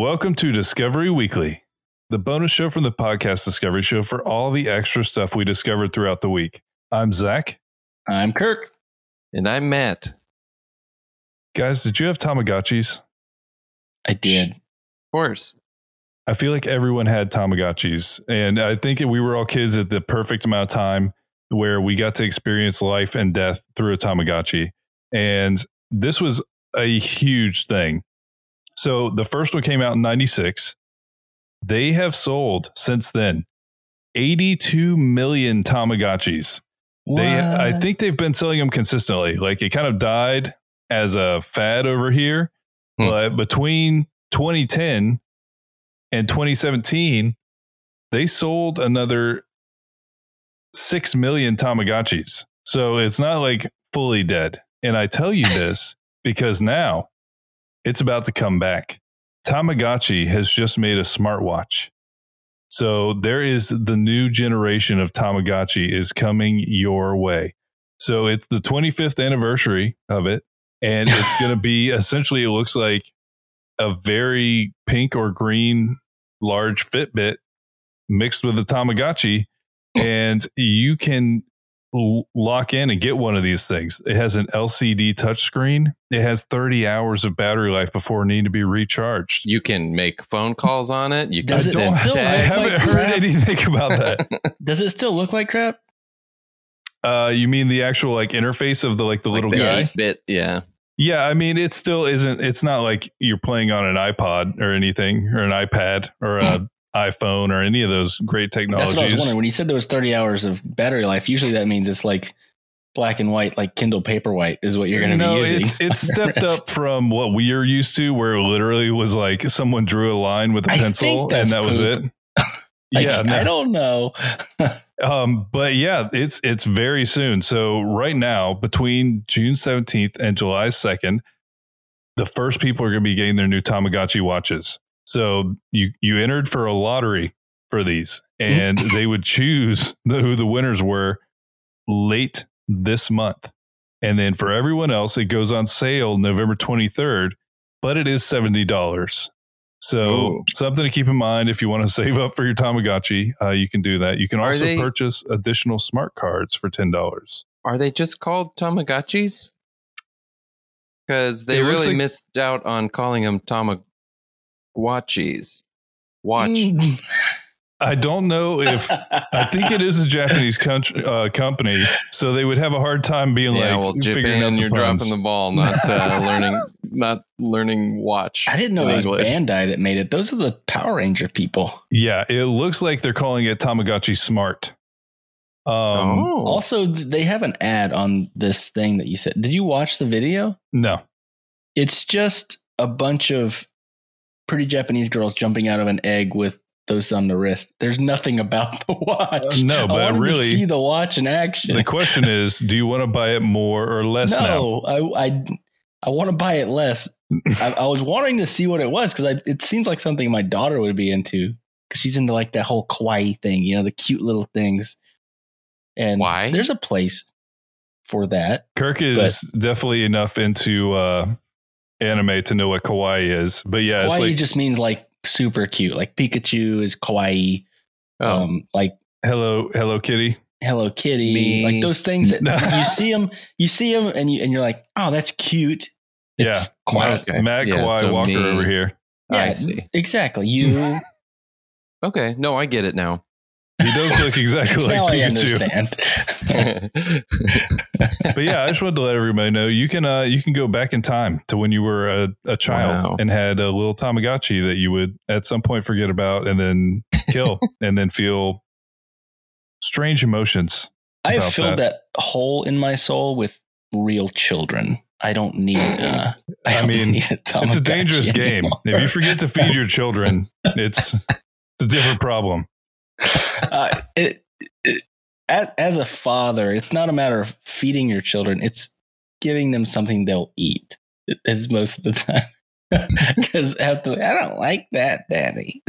Welcome to Discovery Weekly, the bonus show from the podcast Discovery Show for all the extra stuff we discovered throughout the week. I'm Zach. I'm Kirk. And I'm Matt. Guys, did you have Tamagotchis? I did. Of course. I feel like everyone had Tamagotchis. And I think we were all kids at the perfect amount of time where we got to experience life and death through a Tamagotchi. And this was a huge thing. So the first one came out in 96. They have sold since then 82 million Tamagotchis. They, I think they've been selling them consistently. Like it kind of died as a fad over here, Hmm. but between 2010 and 2017, they sold another 6 million Tamagotchis. So it's not like fully dead. And I tell you this because now it's about to come back. Tamagotchi has just made a smartwatch. So there is the new generation of Tamagotchi is coming your way. So it's the 25th anniversary of it. And it's going to be essentially, it looks like a very pink or green large Fitbit mixed with a Tamagotchi. And you can lock in and get one of these things. It has an LCD touchscreen. It has 30 hours of battery life before needing to be recharged. You can make phone calls on it. You can Does it send still I haven't like heard crap? anything about that. Does it still look like crap? Uh, you mean the actual like interface of the like the Like little the guy? Bit, yeah. Yeah, I mean it still isn't. It's not like you're playing on an iPod or anything or an iPad or a iPhone or any of those great technologies. That's what I was wondering. When you said there was 30 hours of battery life, usually that means it's like black and white, like Kindle Paperwhite is what you're going to no, be using. it's it's stepped up from what we are used to, where it literally was like someone drew a line with a I pencil and that was it. Like, yeah, no. I don't know. Um, but yeah, it's it's very soon. So right now, between June seventeenth and July second, the first people are going to be getting their new Tamagotchi watches. So you you entered for a lottery for these, and they would choose the, who the winners were late this month, and then for everyone else, it goes on sale November twenty third, but it is seventy dollars. So Ooh. something to keep in mind if you want to save up for your Tamagotchi, uh, you can do that. You can Are also they- purchase additional smart cards for ten dollars. Are they just called Tamagotchis? Because they It really like- missed out on calling them Tamagotchis. Watch. Mm. I don't know if I think it is a Japanese country, uh, company, so they would have a hard time being yeah, like well, figuring out Japan, you're puns. dropping the ball, not uh, learning, not learning watch. I didn't know it was English. Bandai that made it. Those are the Power Ranger people. Yeah, it looks like they're calling it Tamagotchi Smart. Um, oh, Also, they have an ad on this thing that you said. Did you watch the video? no, It's just a bunch of pretty Japanese girls jumping out of an egg with those on the wrist. There's nothing about the watch. No, but I wanted really- to see the watch in action. the question is, do you want to buy it more or less now? no, I I I want to buy it less. I, I was wanting to see what it was because it seems like something my daughter would be into because she's into like that whole kawaii thing, you know, the cute little things. And Why? there's a place for that. Kirk is definitely enough into uh, anime to know what kawaii is, but yeah, it's kawaii like just means like super cute. Like Pikachu is kawaii. oh. Um, like hello, Hello Kitty. Hello Kitty, Me. like those things that you see them, you see them, and you and you're like, oh, that's cute. Yeah, It's kawaii. Okay. Matt Yeah, Kawhi so Walker me- over here. Yeah, I see. exactly. You Okay, no, I get it now. He does look exactly like Pikachu. understand. but yeah, I just wanted to let everybody know you can uh, you can go back in time to when you were a, a child Wow. and had a little Tamagotchi that you would at some point forget about and then kill and then feel strange emotions. I have filled that. hole in my soul with real children. I don't need. Uh, I, I mean, need a It's a dangerous game. If you forget to feed your children, it's it's a different problem. uh, it, it, as, as a father, it's not a matter of feeding your children; it's giving them something they'll eat. It- It's most of the time because after I don't like that, Daddy.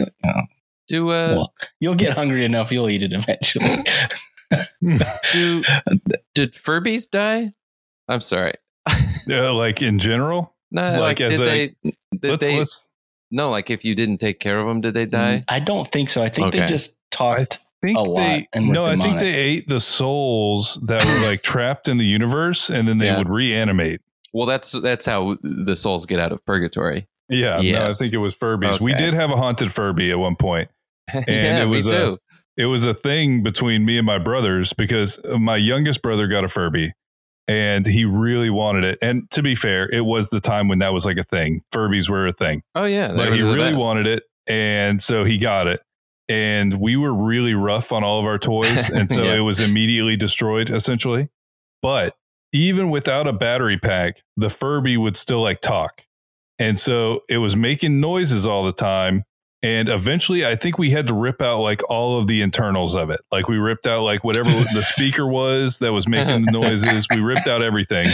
Do uh, well, you'll get hungry enough; you'll eat it eventually. do did Furbies die? I'm sorry. Yeah, like in general, Nah, Like like, as did a- they did let's they let's No, like if you didn't take care of them, did they die? I don't think so. I think they just talked. think A lot they and were no, I think they ate the souls that were like trapped in the universe, and then they Yeah. would reanimate. Well, that's that's how the souls get out of purgatory. Yeah, no, I think it was Furbies. We did have a haunted Furby at one and yeah, it was me a- too. It was a thing between me and my brothers because my youngest brother got a Furby, and he really wanted it. And to be fair, it was the time when that was like a thing. Furbies were a thing. oh yeah, but he really best. wanted it and so he got it and we were really rough on all of our toys and so Yeah. it was immediately destroyed essentially. But even without a battery pack the furby would still like talk. And so it was making noises all the time and eventually i think we had to rip out like all of the internals of it. Like we ripped out like whatever the speaker was that was making the noises. We ripped out everything.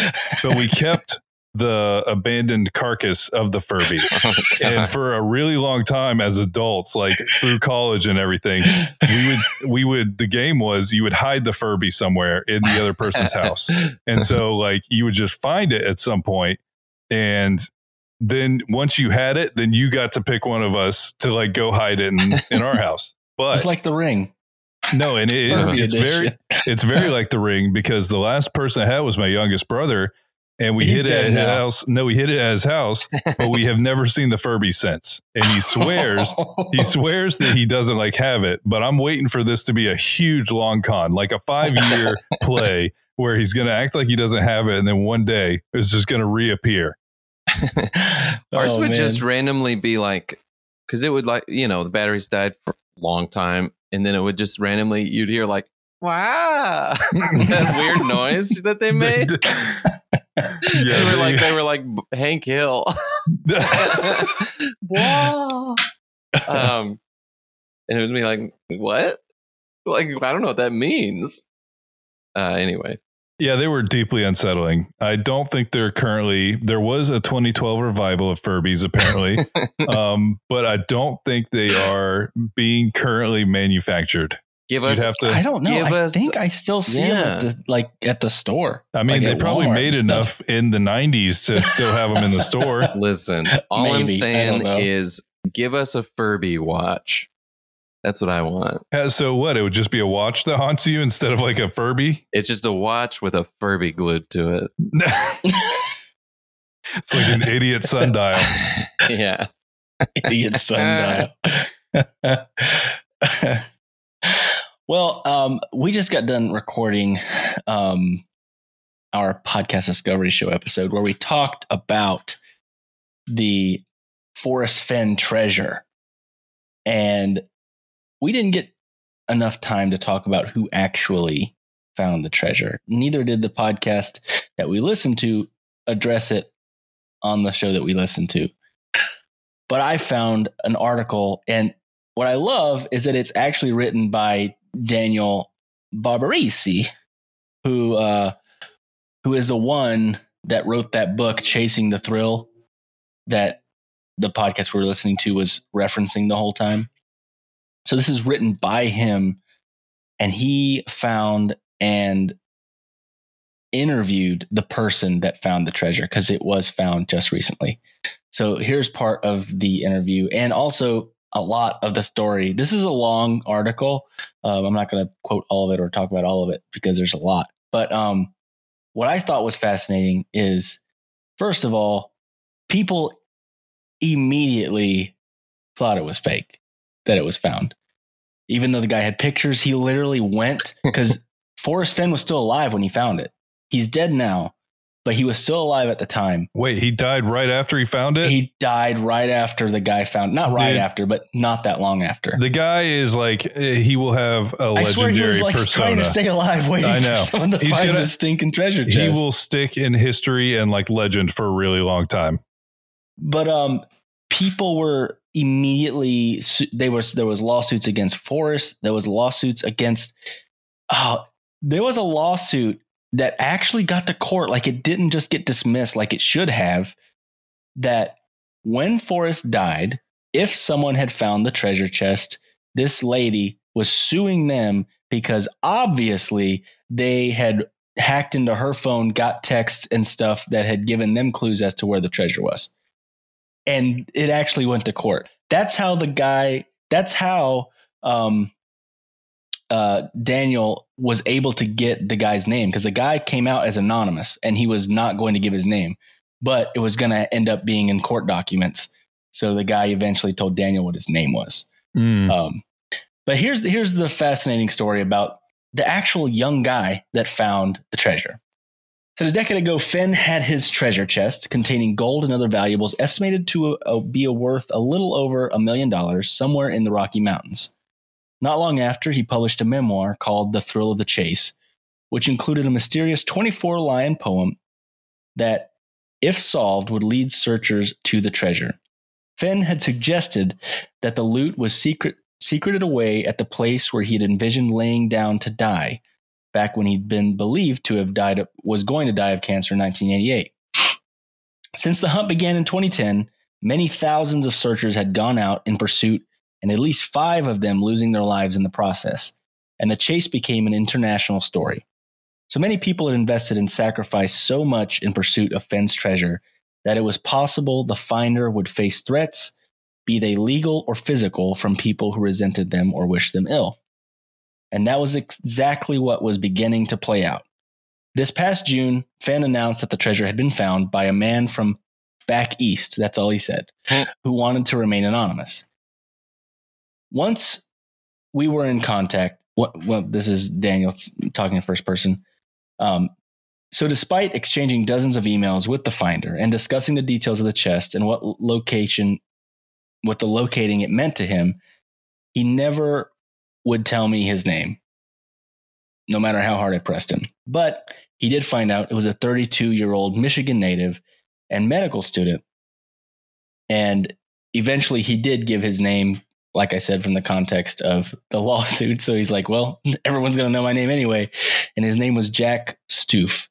But we kept the abandoned carcass of the furby. Oh, and for a really long time as adults like through college and everything we would we would the game was you would hide the furby somewhere in the other person's house. And so like you would just find it at some point. And then once you had it then you got to pick one of us to like go hide it in, in our house. But It's like the ring. no and it is it's very it's very like the ring because the last person I had was my youngest brother and we He's hid it dead at his house no we hit it at his house but we have never seen the Furby since. And he swears, he swears that he doesn't like have it, but I'm waiting for this to be a huge long con, like a five year play where he's going to act like he doesn't have it. And then one day it's just going to reappear. Ours Oh, would man. just randomly be like, because it would like, you know, the batteries died for a long time, and then it would just randomly, you'd hear like, wow, that weird noise that they made. They were like, they were like Hank Hill. Um, and it would be like, what? Like, I don't know what that means. Uh, anyway, yeah, they were deeply unsettling. I don't think they're currently, there was a 2012 revival of Furbies apparently, um, but I don't think they are being currently manufactured. Give us. have to, I don't know. Give I us- think I still see them at the like at the store. I mean, like they probably Walmart made enough in the 90s to still have them in the store. Listen, all I'm Maybe. I don't saying is give us a Furby watch. That's what I want. Uh, So what? It would just be a watch that haunts you instead of like a Furby. It's just a watch with a Furby glued to it. it's like an idiot sundial. yeah. Idiot sundial. Well, um, we just got done recording um, our podcast discovery show episode where we talked about the Forrest Fenn treasure. And we didn't get enough time to talk about who actually found the treasure. Neither did the podcast that we listened to address it on the show that we listened to. But I found an article, and what I love is that it's actually written by Daniel Barbarisi, who uh, who is the one that wrote that book, Chasing the Thrill, that the podcast we were listening to was referencing the whole time. So this is written by him, and he found and interviewed the person that found the treasure because it was found just recently. So here's part of the interview and also a lot of the story. This is a long article. Um, I'm not going to quote all of it or talk about all of it because there's a lot. But um, what I thought was fascinating is, first of all, people immediately thought it was fake that it was found. Even though the guy had pictures, he literally went because Forrest Fenn was still alive when he found it. He's dead now, but he was still alive at the time. Wait, he died right after he found it. He died right after the guy found, not right Dude. after, but not that long after. the guy is like eh, he will have a I swear he legendary was like trying to stay alive, waiting I know. for someone to He's find gonna- the stinking treasure chest. he will stick in history and like legend for a really long time. but um people were immediately they was there was lawsuits against Forrest there was lawsuits against uh there was a lawsuit that actually got to court like it didn't just get dismissed like it should have that when Forrest died if someone had found the treasure chest this lady was suing them because obviously they had hacked into her phone got texts and stuff that had given them clues as to where the treasure was and it actually went to court. That's how the guy. That's how um, uh, Daniel was able to get the guy's name because the guy came out as anonymous and he was not going to give his name, but it was going to end up being in court documents. So the guy eventually told Daniel what his name was. Mm. Um, but here's the, here's the fascinating story about the actual young guy that found the treasure. So a decade ago, Fenn had his treasure chest containing gold and other valuables estimated to uh, be a worth a little over a million dollars somewhere in the Rocky Mountains. Not long after, he published a memoir called The Thrill of the Chase, which included a mysterious 24 line poem that, if solved, would lead searchers to the treasure. Fenn had suggested that the loot was secret, secreted away at the place where he had envisioned laying down to die, back when he'd been believed to have died was going to die of cancer in 1988. Since the hunt began in 2010, many thousands of searchers had gone out in pursuit and at least five of them losing their lives in the process. And the chase became an international story. So many people had invested and sacrificed so much in pursuit of Fenn's treasure that it was possible the finder would face threats, be they legal or physical, from people who resented them or wished them ill. And that was exactly what was beginning to play out. This past June, Fenn announced that the treasure had been found by a man from back east, that's all he said, who wanted to remain anonymous once we were in contact, what, well, this is Daniel talking in first person. Um, so, despite exchanging dozens of emails with the finder and discussing the details of the chest and what location, what the locating it meant to him, he never would tell me his name, no matter how hard I pressed him. But he did find out it was a 32 year old Michigan native and medical student. And eventually he did give his name like I said, from the context of the lawsuit. So he's like, well, everyone's going to know my name anyway. And his name was Jack Stoof.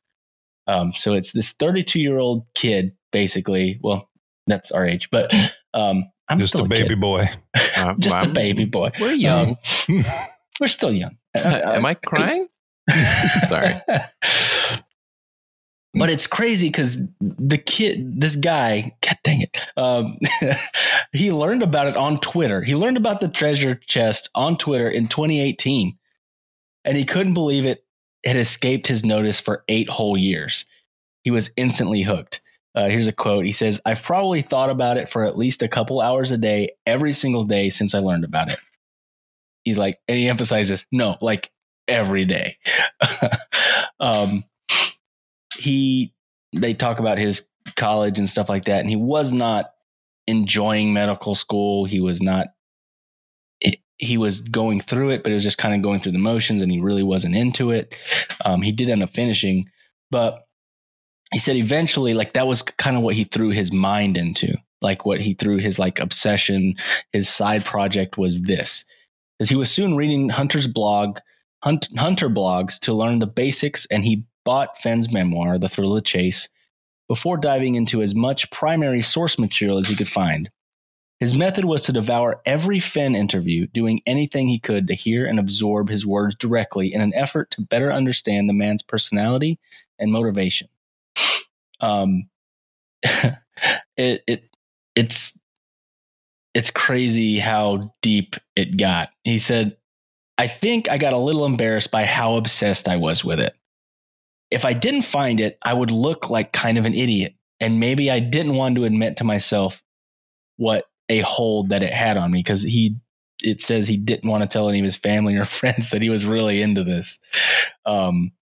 Um, so it's this 32 year old kid, basically. Well, that's our age, but um, I'm just still a baby kid. boy. just a baby boy. We're young. Um, we're still young. Am I crying? Sorry. But it's crazy because the kid, this guy, God dang it, um, he learned about it on Twitter. He learned about the treasure chest on Twitter in 2018, and he couldn't believe it. It escaped his notice for eight whole years. He was instantly hooked. Uh, here's a quote. He says, I've probably thought about it for at least a couple hours a day, every single day since I learned about it. He's like, and he emphasizes, no, like every day. um, he they talk about his college and stuff like that and he was not enjoying medical school. He was not he was going through it but it was just kind of going through the motions and he really wasn't into it. Um, he did end up finishing but he said eventually like that was kind of what he threw his mind into. Like what he threw his like obsession his side project was this because he was soon reading hunter's blog hunt, hunter blogs to learn the basics and he bought Fenn's memoir, The Thrill of the Chase, before diving into as much primary source material as he could find. His method was to devour every Fenn interview, doing anything he could to hear and absorb his words directly in an effort to better understand the man's personality and motivation. Um, it, it it's it's crazy how deep it got. He said, "I think I got a little embarrassed by how obsessed I was with it if I didn't find it, I would look like kind of an idiot. And maybe I didn't want to admit to myself what a hold that it had on me because he, it says he didn't want to tell any of his family or friends that he was really into this. Um,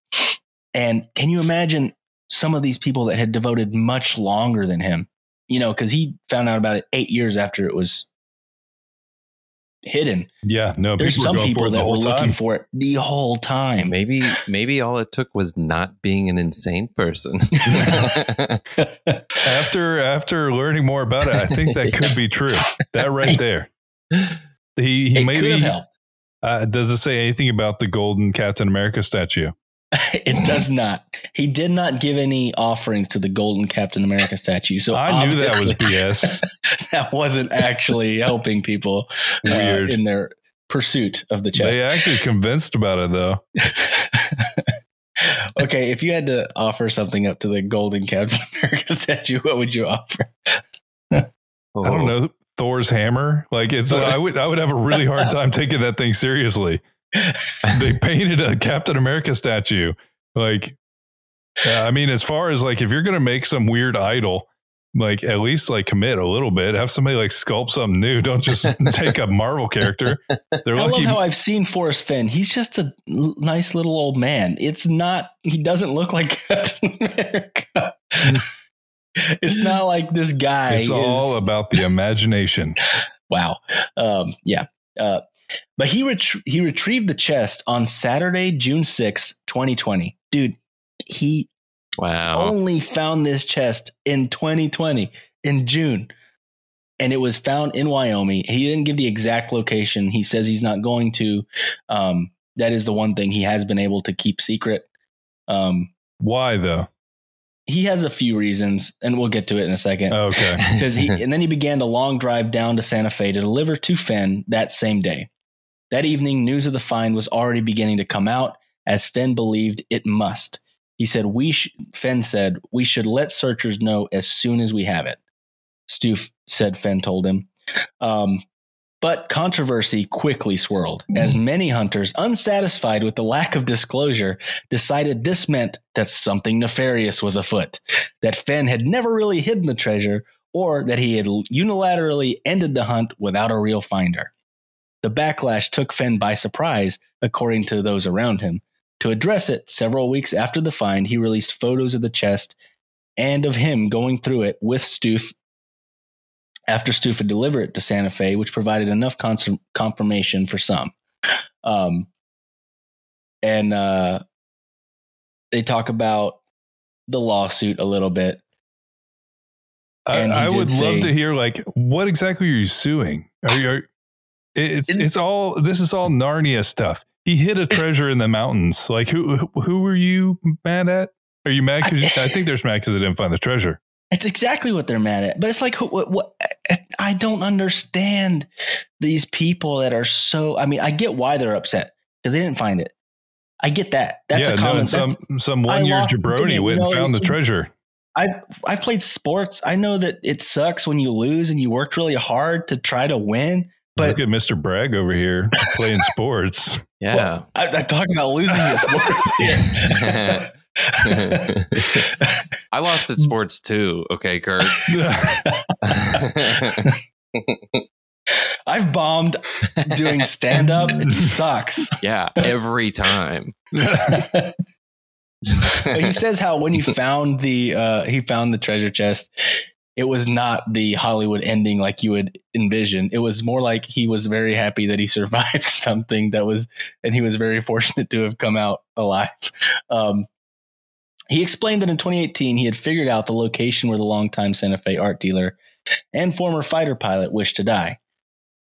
and can you imagine some of these people that had devoted much longer than him? You know, because he found out about it eight years after it was hidden. Yeah, no. There's people some people for it the that were whole looking time. for it the whole time. Maybe maybe all it took was not being an insane person. After after learning more about it, I think that could be true. That right there. He he it could maybe have helped. uh, does it say anything about the golden Captain America statue? it does not. He did not give any offerings to the golden Captain America statue. So I knew that was BS. that wasn't actually helping people uh, in their pursuit of the chest. They acted convinced about it though. okay, if you had to offer something up to the golden Captain America statue, what would you offer? I don't know Thor's hammer. Like it's I would I would have a really hard time taking that thing seriously. They painted a Captain America statue. Like yeah, I mean, as far as like if you're gonna make some weird idol, like at least like commit a little bit. Have somebody like sculpt something new. Don't just take a Marvel character. They're I love how I've seen Forrest Fenn. He's just a l- nice little old man. It's not. He doesn't look like Captain America. it's not like this guy. it's is, all about the imagination. wow. Um, yeah. Uh, but he ret- he retrieved the chest on Saturday, June sixth, 2020. Dude, he Wow. only found this chest in 2020 in June. And it was found in Wyoming. He didn't give the exact location. He says he's not going to. Um, that is the one thing he has been able to keep secret. Um, Why though? he has a few reasons, and we'll get to it in a second. Okay. Says he and then he began the long drive down to Santa Fe to deliver to Fenn that same day. That evening, news of the find was already beginning to come out, as Fenn believed it must. He said, "We," sh-, Fenn said, "we should let searchers know as soon as we have it." Stoof said Fenn told him. Um, but controversy quickly swirled as many hunters, unsatisfied with the lack of disclosure, decided this meant that something nefarious was afoot, that Fenn had never really hidden the treasure, or that he had unilaterally ended the hunt without a real finder. The backlash took Fenn by surprise, according to those around him. To address it, several weeks after the find, he released photos of the chest and of him going through it with Stoof after Stoof had delivered it to Santa Fe, which provided enough confirmation for some. Um, and uh, they talk about the lawsuit a little bit. I, I would love to hear like what exactly are you suing? Are you? Are, it's it's all this is all Narnia stuff. He hid a treasure in the mountains. Like who who- were you mad at? Are you mad because I, think there's mad because they didn't find the treasure. It's exactly what they're mad at. But it's like, what, what, I don't understand these people that are so. I mean, I get why they're upset because they didn't find it. I get that. That's yeah, a common. no, some some one year jabroni went and found the treasure. I've I've played sports. I know that it sucks when you lose and you worked really hard to try to win. But Look at Mr. Bragg over here playing sports. yeah. I, I'm talking about losing at sports here. I lost at sports too. Okay, Kirk. I've bombed doing stand up. It sucks. yeah, every time. but he says how when he found the uh, he found the treasure chest, it was not the Hollywood ending like you would envision. It was more like he was very happy that he survived something that was, and he was very fortunate to have come out alive. Um, he explained that in 2018 he had figured out the location where the longtime Santa Fe art dealer and former fighter pilot wished to die.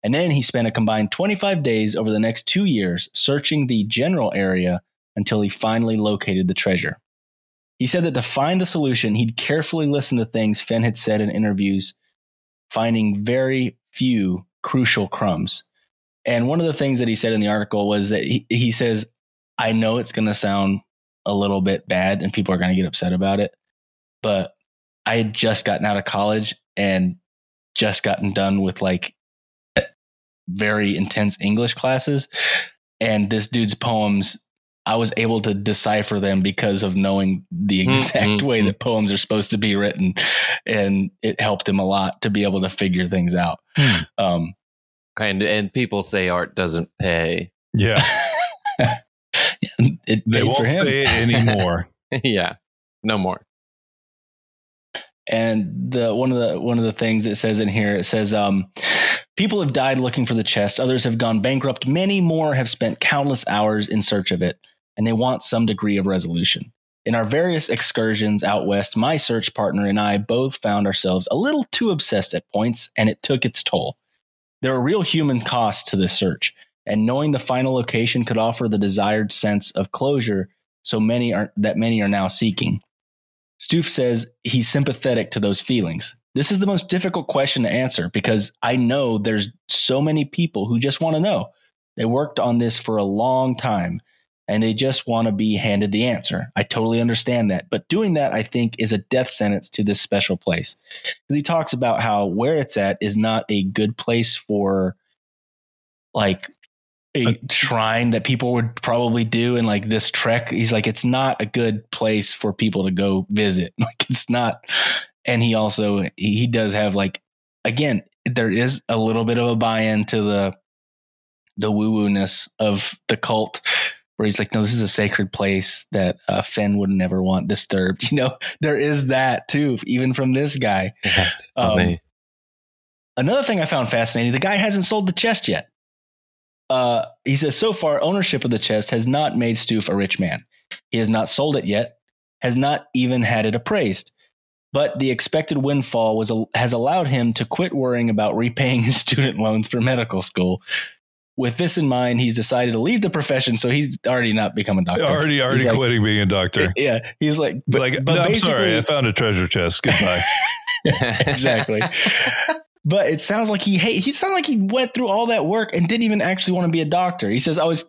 And then he spent a combined 25 days over the next two years searching the general area until he finally located the treasure. He said that to find the solution, he'd carefully listen to things Fenn had said in interviews, finding very few crucial crumbs. And one of the things that he said in the article was that he, he says, I know it's going to sound a little bit bad and people are going to get upset about it, but I had just gotten out of college and just gotten done with like very intense English classes. And this dude's poems I was able to decipher them because of knowing the Mm, exact mm, way mm. that poems are supposed to be written, and it helped him a lot to be able to figure things out. Hmm. Um, And and people say art doesn't pay. Yeah, it they won't say it anymore. yeah. No more. And the one of the one of the things it says in here it says um, people have died looking for the chest. Others have gone bankrupt. Many more have spent countless hours in search of it, and they want some degree of resolution. In our various excursions out west, my search partner and I both found ourselves a little too obsessed at points, and it took its toll. There are real human costs to this search, and knowing the final location could offer the desired sense of closure so many are that many are now seeking. Stoof says he's sympathetic to those feelings. This is the most difficult question to answer because I know there's so many people who just want to know. They worked on this for a long time and they just want to be handed the answer. I totally understand that. But doing that, I think, is a death sentence to this special place. Because he talks about how where it's at is not a good place for like a uh, shrine that people would probably do in like this trek. He's like, it's not a good place for people to go visit. Like it's not. And he also he does have like again, there is a little bit of a buy-in to the the woo-woo-ness of the cult where he's like, no, this is a sacred place that uh, Fenn would never want disturbed. You know, there is that too, even from this guy. That's funny. Um, another thing I found fascinating: the guy hasn't sold the chest yet. Uh, he says so far, ownership of the chest has not made Stoof a rich man. He has not sold it yet, has not even had it appraised. But the expected windfall was has allowed him to quit worrying about repaying his student loans for medical school. With this in mind, he's decided to leave the profession, so he's already not become a doctor. Already, already like- quitting being a doctor. Yeah, he's like, It's but- like, but no, I'm sorry, I found a treasure chest. Goodbye. exactly. But it sounds like he hate. He sounds like he went through all that work and didn't even actually want to be a doctor. He says, "I was,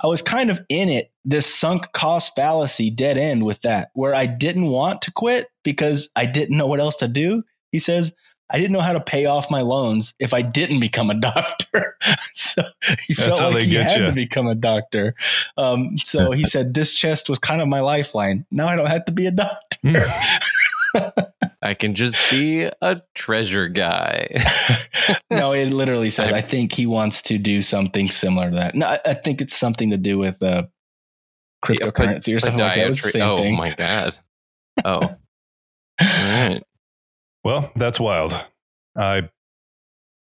I was kind of in it. This sunk cost fallacy dead end with that, where I didn't want to quit because I didn't know what else to do." He says, "I didn't know how to pay off my loans if I didn't become a doctor." so he That's felt how like they he get had ya. to become a doctor. Um, so he said, "This chest was kind of my lifeline. Now I don't have to be a doctor." I can just be a treasure guy. no, it literally says. I- I think he wants to do something similar to that. No, I, I think it's something to do with uh, cryptocurrency or something like that. It was the same oh thing. my god. Oh, all right. Well, that's wild. I,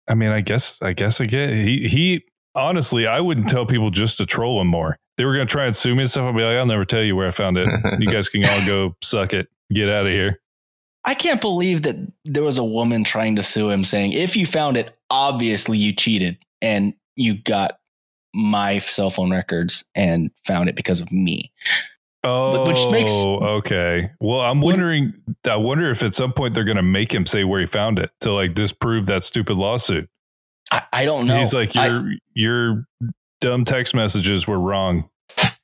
I mean, I guess, I guess I get he. He honestly, I wouldn't tell people just to troll him more. They were going to try and sue me and stuff. I'll be like, I'll never tell you where I found it. You guys can all go suck it. Get out of here. I can't believe that there was a woman trying to sue him, saying, "If you found it, obviously you cheated and you got my cell phone records and found it because of me." Oh, which makes- oh, okay. Well, I'm wondering. I wonder if at some point they're going to make him say where he found it to like disprove that stupid lawsuit. I, I don't know. He's like, I- your your dumb text messages were wrong.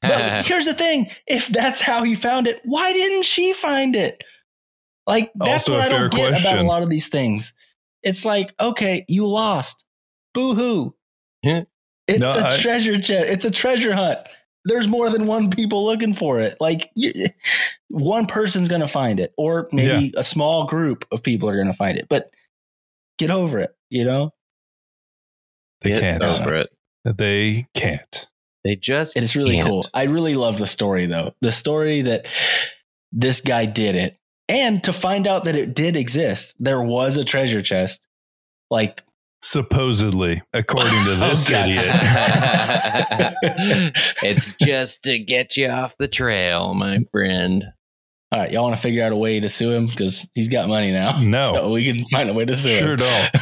But here's the thing: if that's how he found it, why didn't she find it? Like that's Also what a I don't get about question. a lot of these things. It's like, okay, you lost. Boo hoo. It's No, a I- treasure chest. It's a treasure hunt. There's more than one people looking for it. Like you, one person's gonna find it, or maybe a small group of people are gonna find it. But get over it. You know, They Get can't. over it. They can't. They just it is really can't. cool. I really love the story though. The story that this guy did it, and to find out that it did exist. There was a treasure chest. Like Supposedly, according to Oh, this God. idiot. it's just to get you off the trail, my friend. All right, y'all want to figure out a way to sue him because he's got money now. No. so we can find a way to sue Sure him. don't.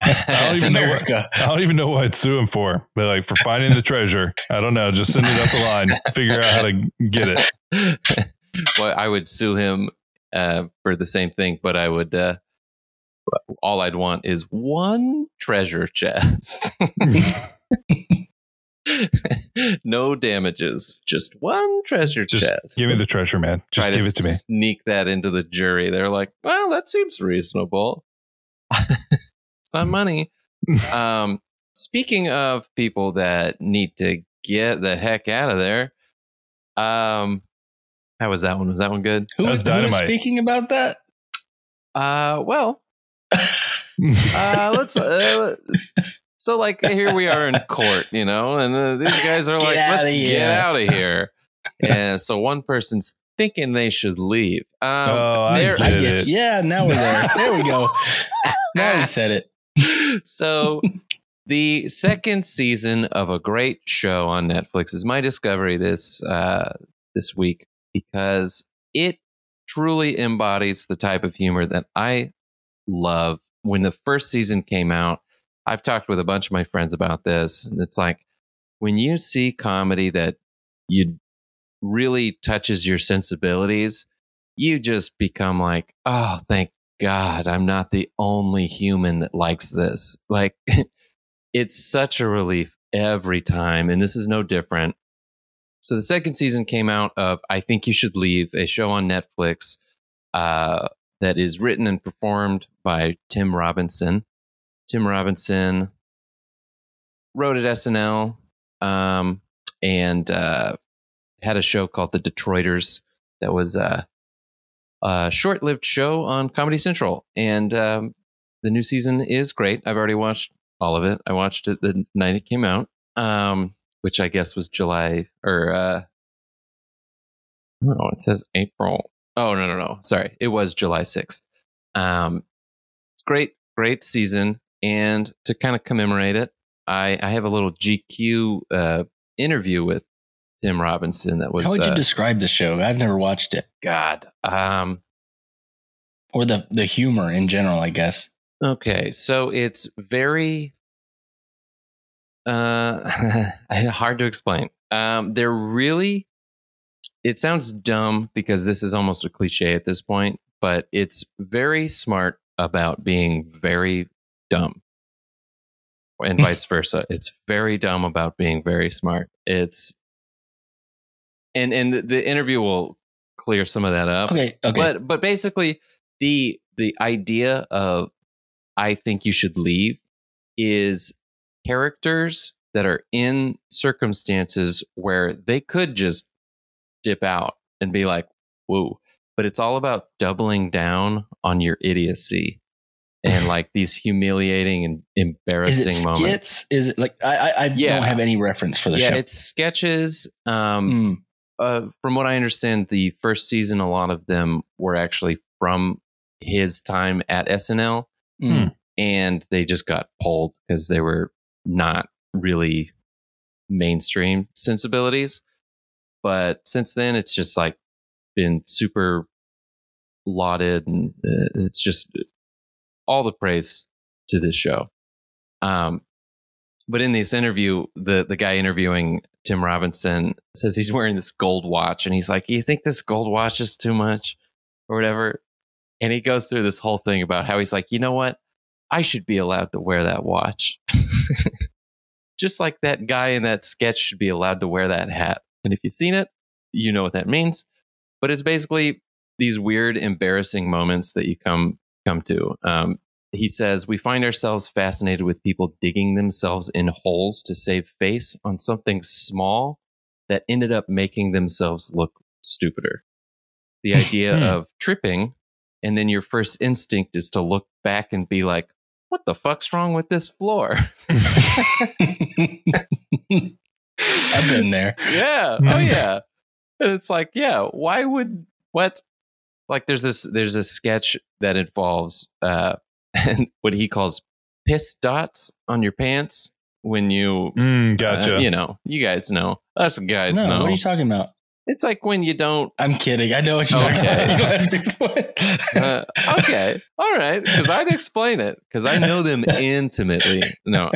I don't even know what, America. I don't even know what I'd sue him for. But like for finding the treasure, I don't know. Just send it up the line. Figure out how to get it. well, I would sue him uh, for the same thing, but I would. Uh, all I'd want is one treasure chest. no damages, just one treasure Just chest. give me the treasure, man. Just Try give it to me. Sneak that into the jury. They're like, "Well, that seems reasonable. it's not money." um, speaking of people that need to get the heck out of there, um, how was that one? Was that one good? Who, was who is dynamite. speaking about that? Uh, well, uh, let's. Uh, so, like, here we are in court, you know, and uh, these guys are Get like, "Let's outta get out of here." and so, one person's thinking they should leave. Um, Oh, I they're- I Get get. Yeah, now we're there. There we go. Now we said it. so the second season of a great show on Netflix is my discovery this uh, this week because it truly embodies the type of humor that I love. When the first season came out, I've talked with a bunch of my friends about this, and it's like when you see comedy that you really touches your sensibilities, you just become like, oh, thank God, I'm not the only human that likes this. Like, it's such a relief every time, and this is no different. so the second season came out of I Think You Should Leave, a show on Netflix uh, that is written and performed by Tim Robinson. Tim Robinson wrote at SNL um, and uh, had a show called The Detroiters that was uh, a short lived show on Comedy Central. And um, the new season is great. I've already watched all of it. I watched it the night it came out, um, which I guess was July or uh, no, it says April. Oh no, no, no. Sorry, it was July sixth. Um, it's great, great season, and to kind of commemorate it, I, I have a little GQ uh, interview with Tim Robinson that was. How would you uh, describe the show? I've never watched it, God. Um, or the the humor in general. I guess. Okay, so it's very uh hard to explain. Um they're really it sounds dumb because this is almost a cliche at this point, but it's very smart about being very dumb. And vice versa. It's very dumb about being very smart. It's and and the, the interview will clear some of that up Okay. Okay. but but basically the the idea of i think you should leave is characters that are in circumstances where they could just dip out and be like whoa but it's all about doubling down on your idiocy and like these humiliating and is embarrassing it moments? Is it like I I, I Yeah. don't have any reference for the yeah show. it's sketches um Mm. uh, from what I understand, the first season, a lot of them were actually from his time at SNL, Mm. and they just got pulled because they were not really mainstream sensibilities. But since then, it's just like been super lauded, and uh, it's just all the praise to this show. Um, but in this interview, the the guy interviewing Tim Robinson says he's wearing this gold watch, and he's like, "You think this gold watch is too much, or whatever?" And he goes through this whole thing about how he's like, "You know what? I should be allowed to wear that watch, just like that guy in that sketch should be allowed to wear that hat." And if you've seen it, you know what that means. But it's basically these weird, embarrassing moments that you come come to. Um, he says we find ourselves fascinated with people digging themselves in holes to save face on something small that ended up making themselves look stupider. The idea Hmm. of tripping, and then your first instinct is to look back and be like, "What the fuck's wrong with this floor?" I've been there. yeah. Oh yeah. And it's like, yeah, why would what like there's this there's a sketch that involves uh and what he calls piss dots on your pants when you Mm, uh, gotcha. you know, you guys know. Us guys No, know. what are you talking about? it's like when you don't I'm kidding. I know what you're Okay. talking about. You don't have to explain. uh, okay, all right, because I'd explain it because I know them intimately. No,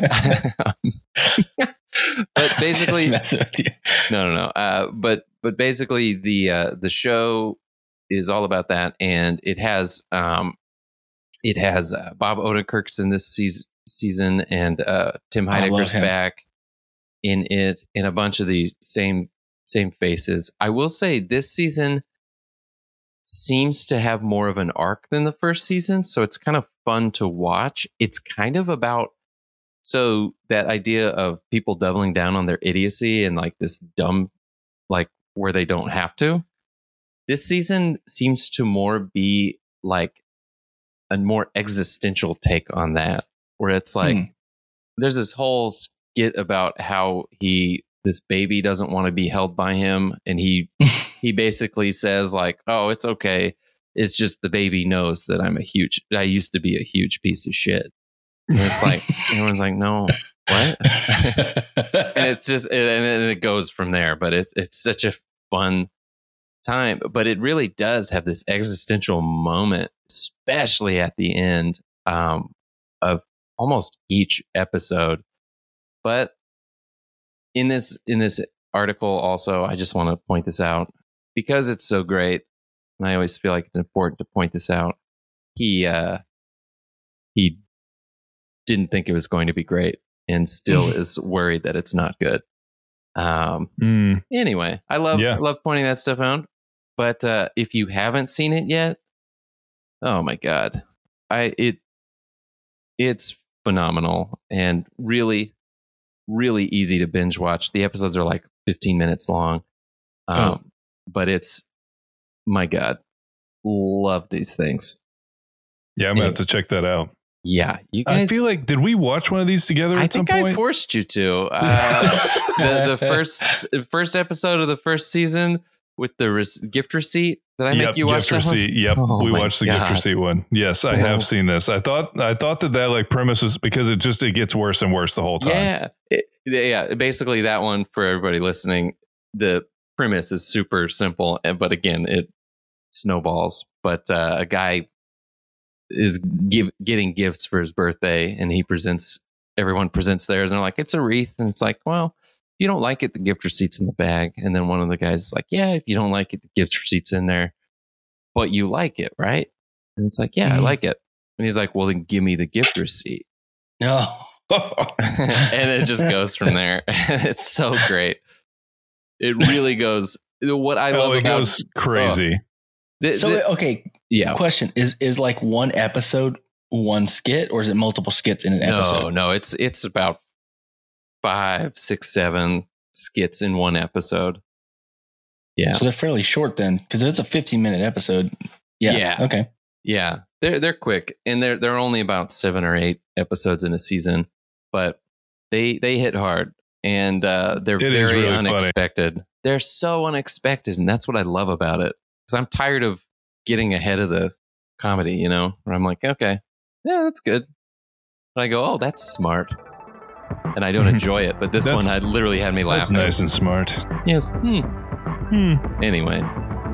but basically, no, no, no. Uh, but but basically, the uh, the show is all about that, and it has um, it has uh, Bob Odenkirk's in this season, season and uh, Tim Heidecker's back in it, and a bunch of the same same faces. I will say this season seems to have more of an arc than the first season, so it's kind of fun to watch. It's kind of about so that idea of people doubling down on their idiocy and like this dumb like where they don't have to. This season seems to more be like a more existential take on that where it's like Hmm. there's this whole skit about how he this baby doesn't want to be held by him and he he basically says like oh it's okay it's just the baby knows that i'm a huge i used to be a huge piece of shit and it's like everyone's like no what? And it's just and it goes from there but it's it's such a fun time but it really does have this existential moment especially at the end um, of almost each episode. But in this in this article also i just want to point this out. Because it's so great and i always feel like it's important to point this out he uh he didn't think it was going to be great and still is worried that it's not good Um, Mm. anyway, I love Yeah. Love pointing that stuff out. But uh, if you haven't seen it yet, oh my god, I it it's phenomenal and really really easy to binge watch. The episodes are like 15 minutes long, um, Oh. but it's my god, love these things. Yeah, I'm gonna have to check that out. Yeah, you I guys. feel like did we watch one of these together I at some think I forced you to. Uh, the, the first first episode of the first season with the res- gift receipt. Did I make yep, you watch gift that one? receipt. Yep, Oh we watched the gift receipt one. Yes, I Oh. have seen this. I thought I thought that that like premise was because it just it gets worse and worse the whole time. Yeah, It- yeah. Basically, that one for everybody listening. The premise is super simple, and- but again, it snowballs. But uh, a guy is give, getting gifts for his birthday, and he presents. Everyone presents theirs, and they're like, "It's a wreath," and it's like, "Well." If you don't like it, the gift receipt's in the bag. And then one of the guys is like, Yeah, if you don't like it, the gift receipt's in there. But you like it, right? And it's like, Yeah, I Mhm. like it. And he's like, Well, then give me the gift receipt. No. and it just goes from there. it's so great. It really goes. What I love oh, it about goes crazy. The- so the- okay, yeah, question is is like one episode one skit or is it multiple skits in an no, episode? no, no, it's it's about five, six, seven skits in one episode. Yeah, So they're fairly short then, because if it's a 15 minute episode, yeah, Yeah. okay. yeah, they're they're quick, and they're they're only about seven or eight episodes in a season, but they they hit hard, and uh, they're It is very really funny. unexpected. They're so unexpected, and that's what I love about it. Because I'm tired of getting ahead of the comedy, you know, where I'm like, okay, yeah, that's good, but I go, oh, that's smart, and I don't enjoy it. But this That's- one, I literally had me That's laughing. nice and smart. Yes. Hmm. Hmm. Anyway,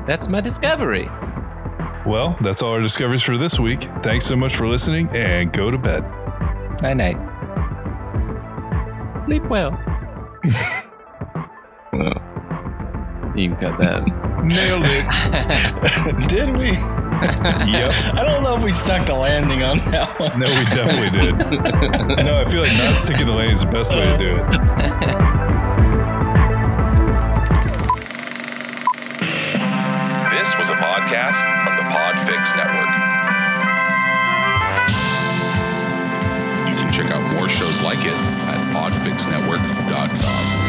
that's my discovery. Well, that's all our discoveries for this week. Thanks so much for listening and go to bed. Night night. Sleep well. Well, you can cut that. Nailed it. did we? Yep. I don't know if we stuck the landing on that one. No, we definitely did. No, I feel like not sticking the landing is the best way to do it. This was a podcast from the Podfix Network. You can check out more shows like it at podfixnetwork.com.